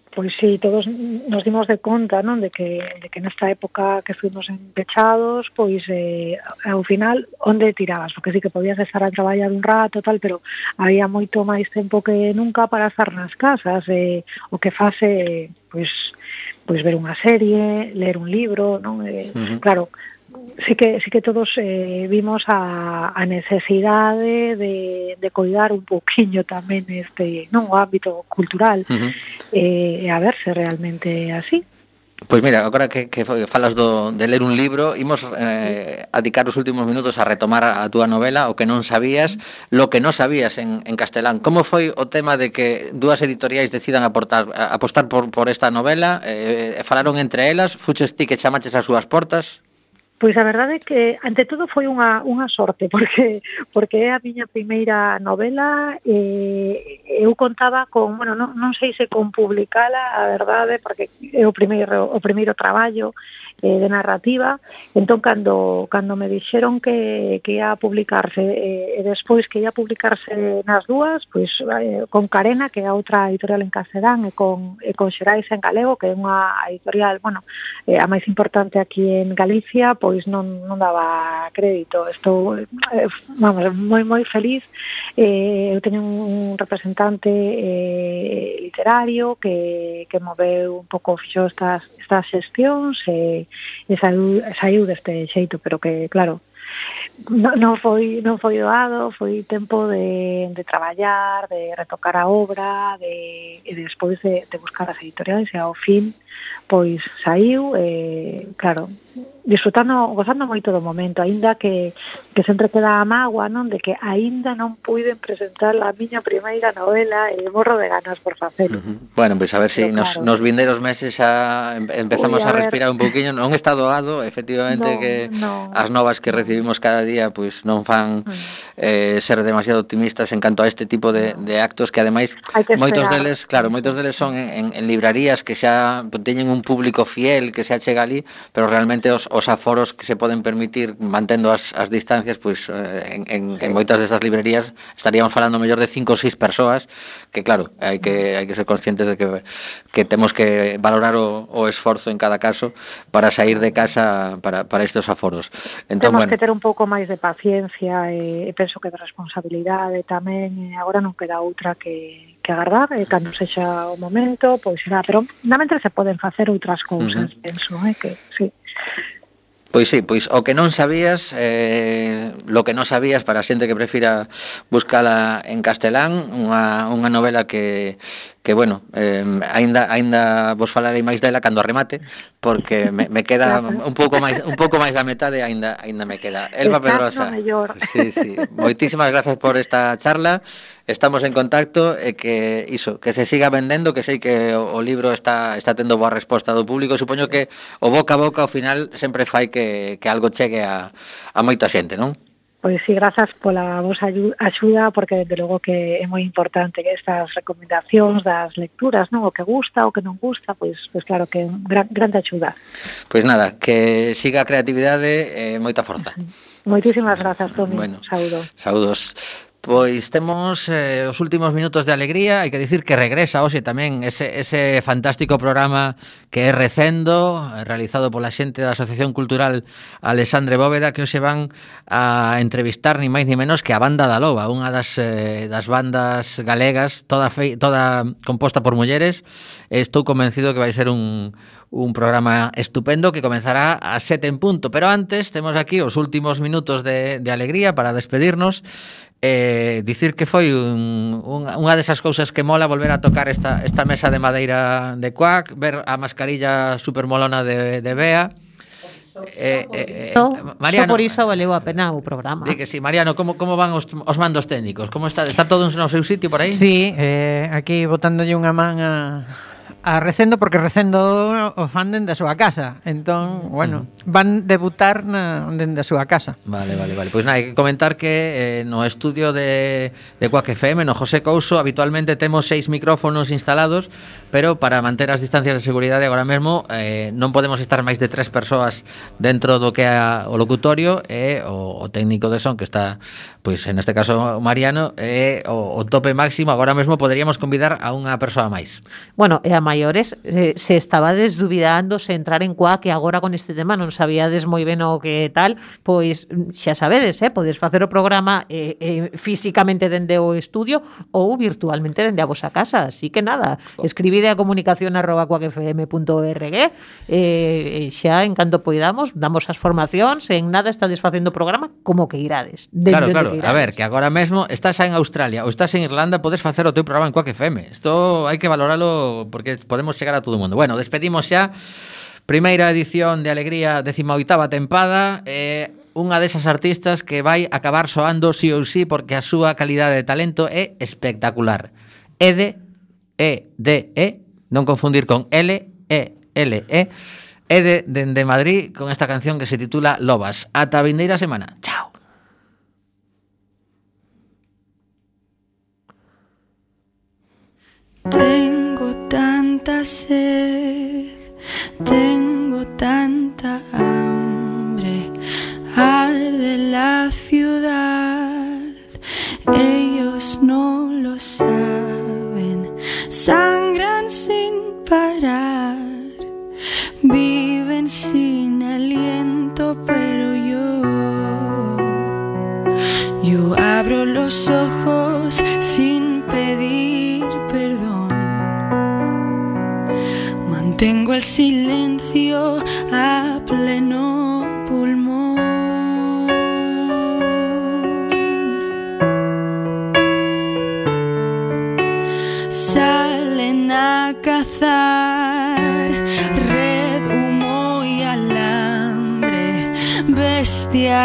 Speaker 6: pois sí, todos nos dimos de conta, non, de que de que nesta época que fuimos empechados, pois eh, ao final onde tirabas, porque sí que podías estar a traballar un rato tal, pero había moito máis tempo que nunca para estar nas casas, eh, o que fase pois pois ver unha serie, ler un libro, non? Eh,
Speaker 1: uh -huh.
Speaker 6: claro, sí que sí que todos eh, vimos a, a necesidade de, de coidar un pouquiño tamén este non o ámbito cultural
Speaker 1: uh -huh.
Speaker 6: eh, a verse realmente así
Speaker 1: Pois mira, agora que, que falas do, de ler un libro Imos eh, a dedicar os últimos minutos a retomar a túa novela O que non sabías, lo que non sabías en, en castelán Como foi o tema de que dúas editoriais decidan aportar, apostar por, por esta novela? Eh, falaron entre elas? Fuches ti que chamaches as súas portas?
Speaker 6: Pois a verdade é que ante todo foi unha, unha sorte <laughs> porque porque é a miña primeira novela e eu contaba con, bueno, non, non sei se con publicala, a verdade, porque é o primeiro o primeiro traballo eh, de narrativa. Entón, cando, cando me dixeron que, que ia publicarse eh, e despois que ia publicarse nas dúas, pois eh, con Carena, que é outra editorial en Cacerán, e con, e con Xerais en Galego, que é unha editorial, bueno, eh, a máis importante aquí en Galicia, pois non, non daba crédito. Estou, eh, vamos, moi, moi feliz. Eh, eu teño un representante eh, literario que, que moveu un pouco fixo estas, estas xestións e, e saiu, saiu deste xeito, pero que, claro, non, non foi non foi doado, foi tempo de, de traballar, de retocar a obra, de, e despois de, de buscar as editoriais e ao fin pois saiu e, claro, disfrutando, gozando moito do momento, aínda que, que sempre queda a mágoa, non? De que aínda non puiden presentar a miña primeira novela e morro de ganas por facer.
Speaker 1: Uh -huh. Bueno, pois pues a ver se si nos,
Speaker 6: claro.
Speaker 1: nos vindeiros meses xa empezamos
Speaker 6: Uy, a,
Speaker 1: a respirar un pouquiño, non está doado, efectivamente
Speaker 6: no,
Speaker 1: que
Speaker 6: no.
Speaker 1: as novas que recibimos vivimos cada día pois non fan
Speaker 6: mm.
Speaker 1: eh, ser demasiado optimistas en canto a este tipo de, de actos que ademais
Speaker 6: que
Speaker 1: moitos deles, claro, moitos deles son en, en, en librarías que xa teñen un público fiel que se chega ali, pero realmente os, os aforos que se poden permitir mantendo as, as distancias, pois en, en, en moitas destas librerías estaríamos falando mellor de 5 ou 6 persoas que claro, hai que hai que ser conscientes de que que temos que valorar o, o esforzo en cada caso para sair de casa para, para estes aforos. Entón,
Speaker 6: temos
Speaker 1: bueno,
Speaker 6: que ter un pouco máis de paciencia e, e penso que de responsabilidade tamén, e agora non queda outra que que agardar e cando sexa o momento, pois será, pero na se poden facer outras cousas,
Speaker 1: uh -huh.
Speaker 6: penso, eh, que sí.
Speaker 1: Pois sí, pois o que non sabías, eh, lo que non sabías para a xente que prefira buscala en castelán, unha, unha novela que, que bueno, eh, aínda aínda vos falarei máis dela cando remate, porque me, me queda un pouco máis un pouco máis da metade aínda aínda me queda. Elba Pedrosa. Sí, sí. Moitísimas grazas por esta charla. Estamos en contacto e que iso, que se siga vendendo, que sei que o, o libro está está tendo boa resposta do público. Supoño que o boca a boca ao final sempre fai que que algo chegue a a moita xente, non?
Speaker 6: Pois sí, grazas pola vosa axuda, porque desde logo que é moi importante que estas recomendacións das lecturas, non? O que gusta, o que non gusta, pois, pois claro que é gran, grande axuda.
Speaker 1: Pois nada, que siga a creatividade e eh, moita forza.
Speaker 6: Moitísimas grazas, Toni.
Speaker 1: Bueno,
Speaker 6: Saúdo.
Speaker 1: Saúdos. Saúdos. Pois temos eh, os últimos minutos de alegría, hai que dicir que regresa hoxe tamén ese, ese fantástico programa que é Recendo, eh, realizado pola xente da Asociación Cultural Alexandre Bóveda, que hoxe van a entrevistar ni máis ni menos que a Banda da Loba, unha das, eh, das bandas galegas, toda, fei, toda composta por mulleres. Estou convencido que vai ser un, un programa estupendo que comenzará a sete en punto. Pero antes, temos aquí os últimos minutos de, de alegría para despedirnos. Eh, dicir que foi un, un, unha desas cousas que mola volver a tocar esta, esta mesa de madeira de cuac, ver a mascarilla supermolona de, de Bea, Eh, eh, eh, Mariano,
Speaker 2: só por iso valeu a pena o programa.
Speaker 1: Di que sí, Mariano, como como van os, os mandos técnicos? Como está? Está todo no seu sitio por aí?
Speaker 3: Sí, eh, aquí botándolle unha man a a Recendo porque Recendo o fan dende a súa casa. Entón, bueno, van debutar na, dende a súa casa.
Speaker 1: Vale, vale, vale. Pois pues, nada, hai que comentar que eh, no estudio de, de Quack FM, no José Couso, habitualmente temos seis micrófonos instalados, pero para manter as distancias de seguridade agora mesmo eh, non podemos estar máis de tres persoas dentro do que é o locutorio e eh, o, o técnico de son que está, pois en este caso Mariano, eh, o, o tope máximo agora mesmo poderíamos convidar a unha persoa máis.
Speaker 2: Bueno, e a maiores se, se estaba dubidando se entrar en coa que agora con este tema non sabíades moi ben o que tal, pois xa sabedes, eh, podes facer o programa eh, eh, físicamente dende o estudio ou virtualmente dende a vosa casa, así que nada, escribide a comunicación arroba cuacfm.org eh, eh xa en canto poidamos damos as formacións, en nada estades facendo programa como que irades. Dende
Speaker 1: Claro, claro,
Speaker 2: que irades.
Speaker 1: a ver, que agora mesmo estás en Australia ou estás en Irlanda, podes facer o teu programa en Quack FM. Isto hai que valoralo porque podemos chegar a todo o mundo. Bueno, despedimos xa. Primeira edición de Alegría 18ª tempada. Eh, unha desas artistas que vai acabar soando sí ou sí porque a súa calidade de talento é espectacular. Ede, E, D, E, non confundir con L, E, L, E, Ede de, de Madrid con esta canción que se titula Lobas. Ata a vindeira semana. Chao.
Speaker 5: Ten tanta sed tengo tanta hambre, arde la ciudad, ellos no lo saben, sangran sin parar, viven sin aliento, pero yo, yo abro los ojos sin pedir Tengo el silencio a pleno pulmón. Salen a cazar red, humo y alambre, bestias